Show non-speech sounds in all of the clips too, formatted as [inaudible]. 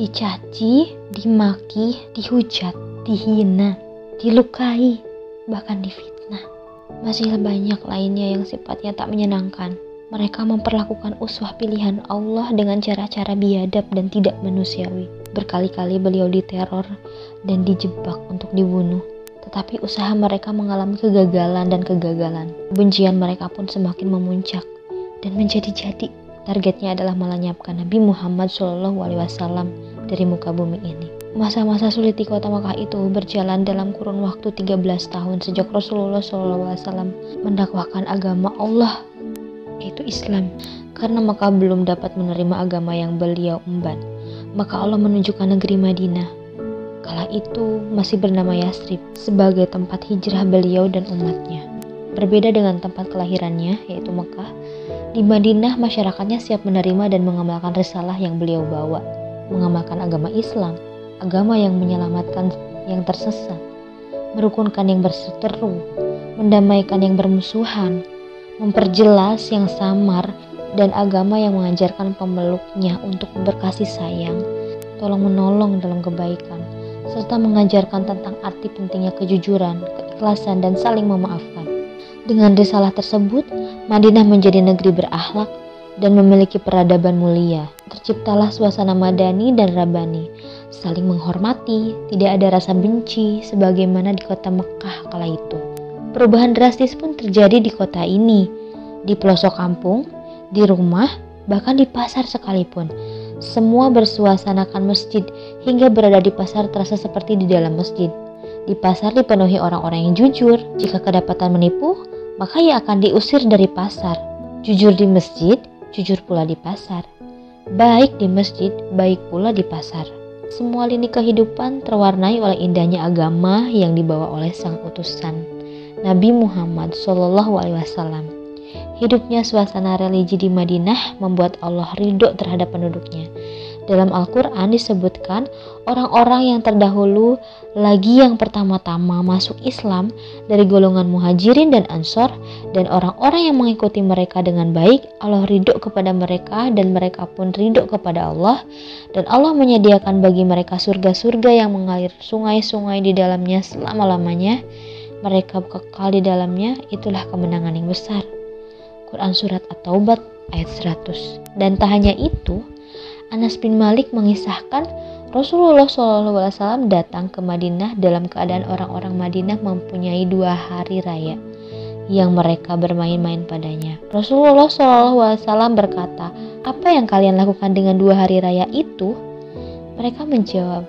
dicaci, dimaki, dihujat, dihina, dilukai, bahkan difitnah. Masih banyak lainnya yang sifatnya tak menyenangkan. Mereka memperlakukan uswah pilihan Allah dengan cara-cara biadab dan tidak manusiawi. Berkali-kali beliau diteror dan dijebak untuk dibunuh. Tetapi usaha mereka mengalami kegagalan dan kegagalan. Bencian mereka pun semakin memuncak dan menjadi-jadi. Targetnya adalah melenyapkan Nabi Muhammad SAW dari muka bumi ini. Masa-masa sulit di kota Makkah itu berjalan dalam kurun waktu 13 tahun sejak Rasulullah SAW mendakwahkan agama Allah yaitu Islam. Karena Makkah belum dapat menerima agama yang beliau emban, maka Allah menunjukkan negeri Madinah. Kala itu masih bernama Yasrib sebagai tempat hijrah beliau dan umatnya. Berbeda dengan tempat kelahirannya, yaitu Mekah, di Madinah masyarakatnya siap menerima dan mengamalkan risalah yang beliau bawa, mengamalkan agama Islam, agama yang menyelamatkan yang tersesat, merukunkan yang berseteru, mendamaikan yang bermusuhan, memperjelas yang samar, dan agama yang mengajarkan pemeluknya untuk berkasih sayang, tolong menolong dalam kebaikan, serta mengajarkan tentang arti pentingnya kejujuran, keikhlasan, dan saling memaafkan. Dengan risalah tersebut, Madinah menjadi negeri berakhlak dan memiliki peradaban mulia. Terciptalah suasana madani dan rabani, saling menghormati, tidak ada rasa benci sebagaimana di kota Mekah kala itu. Perubahan drastis pun terjadi di kota ini, di pelosok kampung, di rumah, bahkan di pasar sekalipun. Semua bersuasanakan masjid hingga berada di pasar terasa seperti di dalam masjid. Di pasar dipenuhi orang-orang yang jujur. Jika kedapatan menipu, maka ia akan diusir dari pasar. Jujur di masjid, jujur pula di pasar. Baik di masjid, baik pula di pasar. Semua lini kehidupan terwarnai oleh indahnya agama yang dibawa oleh sang utusan. Nabi Muhammad Wasallam. Hidupnya suasana religi di Madinah membuat Allah ridho terhadap penduduknya. Dalam Al-Quran disebutkan orang-orang yang terdahulu lagi yang pertama-tama masuk Islam dari golongan muhajirin dan ansor dan orang-orang yang mengikuti mereka dengan baik Allah ridho kepada mereka dan mereka pun ridho kepada Allah dan Allah menyediakan bagi mereka surga-surga yang mengalir sungai-sungai di dalamnya selama-lamanya mereka kekal di dalamnya, itulah kemenangan yang besar. Quran Surat At-Taubat ayat 100. Dan tak hanya itu, Anas bin Malik mengisahkan Rasulullah SAW datang ke Madinah dalam keadaan orang-orang Madinah mempunyai dua hari raya yang mereka bermain-main padanya. Rasulullah SAW berkata, apa yang kalian lakukan dengan dua hari raya itu? Mereka menjawab,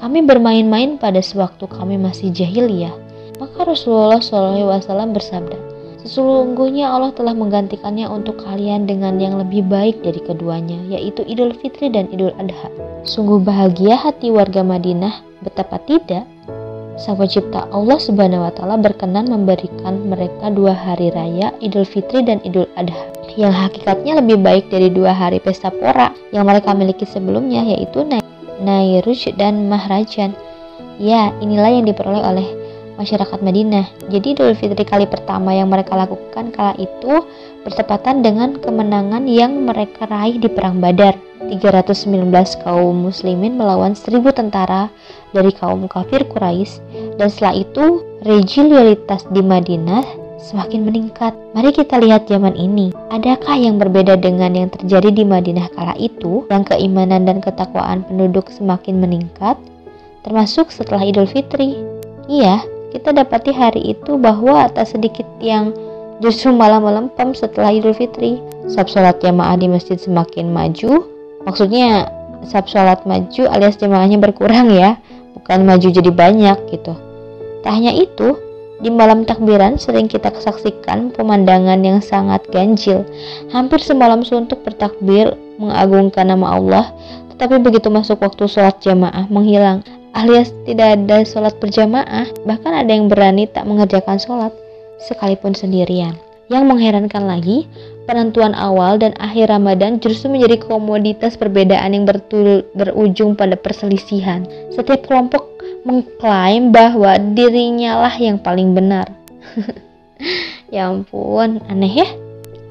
kami bermain-main pada sewaktu kami masih jahiliyah maka Rasulullah SAW bersabda, Sesungguhnya Allah telah menggantikannya untuk kalian dengan yang lebih baik dari keduanya, yaitu Idul Fitri dan Idul Adha. Sungguh bahagia hati warga Madinah, betapa tidak? Sang pencipta Allah Subhanahu wa taala berkenan memberikan mereka dua hari raya Idul Fitri dan Idul Adha yang hakikatnya lebih baik dari dua hari pesta pora yang mereka miliki sebelumnya yaitu Nairuj dan Mahrajan. Ya, inilah yang diperoleh oleh masyarakat Madinah. Jadi Idul Fitri kali pertama yang mereka lakukan kala itu bertepatan dengan kemenangan yang mereka raih di Perang Badar. 319 kaum muslimin melawan 1000 tentara dari kaum kafir Quraisy dan setelah itu regionalitas di Madinah semakin meningkat. Mari kita lihat zaman ini. Adakah yang berbeda dengan yang terjadi di Madinah kala itu yang keimanan dan ketakwaan penduduk semakin meningkat termasuk setelah Idul Fitri? Iya, kita dapati hari itu bahwa tak sedikit yang justru malah melempem setelah Idul Fitri. Sab sholat jamaah di masjid semakin maju, maksudnya sab sholat maju alias jamaahnya berkurang ya, bukan maju jadi banyak gitu. Tak hanya itu, di malam takbiran sering kita saksikan pemandangan yang sangat ganjil. Hampir semalam suntuk bertakbir mengagungkan nama Allah, tetapi begitu masuk waktu sholat jamaah menghilang alias tidak ada sholat berjamaah, bahkan ada yang berani tak mengerjakan sholat, sekalipun sendirian. Yang mengherankan lagi, penentuan awal dan akhir Ramadan justru menjadi komoditas perbedaan yang berujung pada perselisihan. Setiap kelompok mengklaim bahwa dirinya lah yang paling benar. [laughs] ya ampun, aneh ya?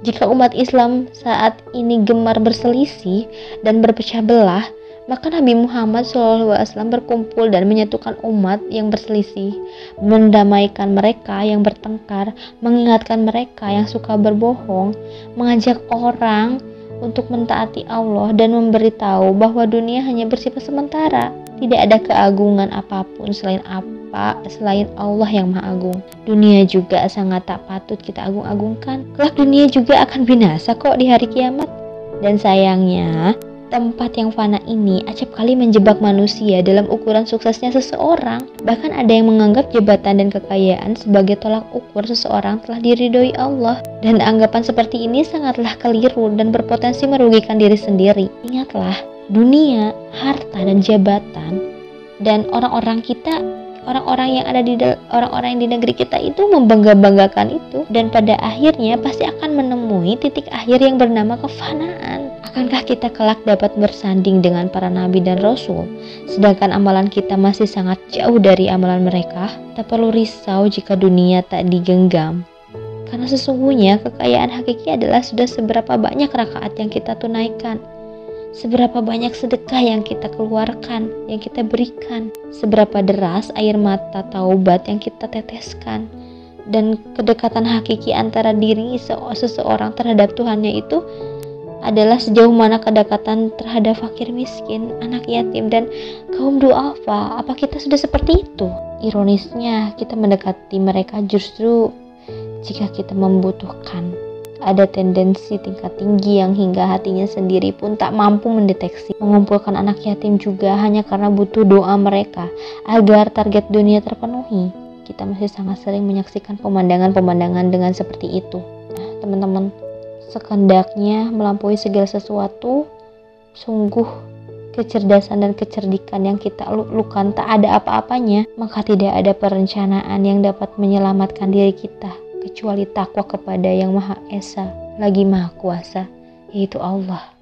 Jika umat Islam saat ini gemar berselisih dan berpecah belah, Maka Nabi Muhammad SAW berkumpul dan menyatukan umat yang berselisih, mendamaikan mereka yang bertengkar, mengingatkan mereka yang suka berbohong, mengajak orang untuk mentaati Allah dan memberitahu bahwa dunia hanya bersifat sementara. Tidak ada keagungan apa pun selain apa selain Allah yang Maha Agung. Dunia juga sangat tak patut kita agung-agungkan. Kelak dunia juga akan binasa kok di hari kiamat. Dan sayangnya, Tempat yang fana ini acap kali menjebak manusia dalam ukuran suksesnya seseorang. Bahkan ada yang menganggap jabatan dan kekayaan sebagai tolak ukur seseorang telah diridhoi Allah. Dan anggapan seperti ini sangatlah keliru dan berpotensi merugikan diri sendiri. Ingatlah, dunia, harta, dan jabatan dan orang-orang kita orang-orang yang ada di orang-orang yang di negeri kita itu membangga-banggakan itu dan pada akhirnya pasti akan menemui titik akhir yang bernama kefanaan. Akankah kita kelak dapat bersanding dengan para nabi dan rasul sedangkan amalan kita masih sangat jauh dari amalan mereka? Tak perlu risau jika dunia tak digenggam. Karena sesungguhnya kekayaan hakiki adalah sudah seberapa banyak rakaat yang kita tunaikan seberapa banyak sedekah yang kita keluarkan, yang kita berikan, seberapa deras air mata taubat yang kita teteskan, dan kedekatan hakiki antara diri seseorang terhadap Tuhannya itu adalah sejauh mana kedekatan terhadap fakir miskin, anak yatim, dan kaum duafa. Apa kita sudah seperti itu? Ironisnya, kita mendekati mereka justru jika kita membutuhkan ada tendensi tingkat tinggi yang hingga hatinya sendiri pun tak mampu mendeteksi. Mengumpulkan anak yatim juga hanya karena butuh doa mereka agar target dunia terpenuhi. Kita masih sangat sering menyaksikan pemandangan-pemandangan dengan seperti itu. Nah, teman-teman, sekendaknya melampaui segala sesuatu, sungguh kecerdasan dan kecerdikan yang kita lukan tak ada apa-apanya, maka tidak ada perencanaan yang dapat menyelamatkan diri kita kecuali takwa kepada Yang Maha Esa lagi Maha Kuasa, yaitu Allah.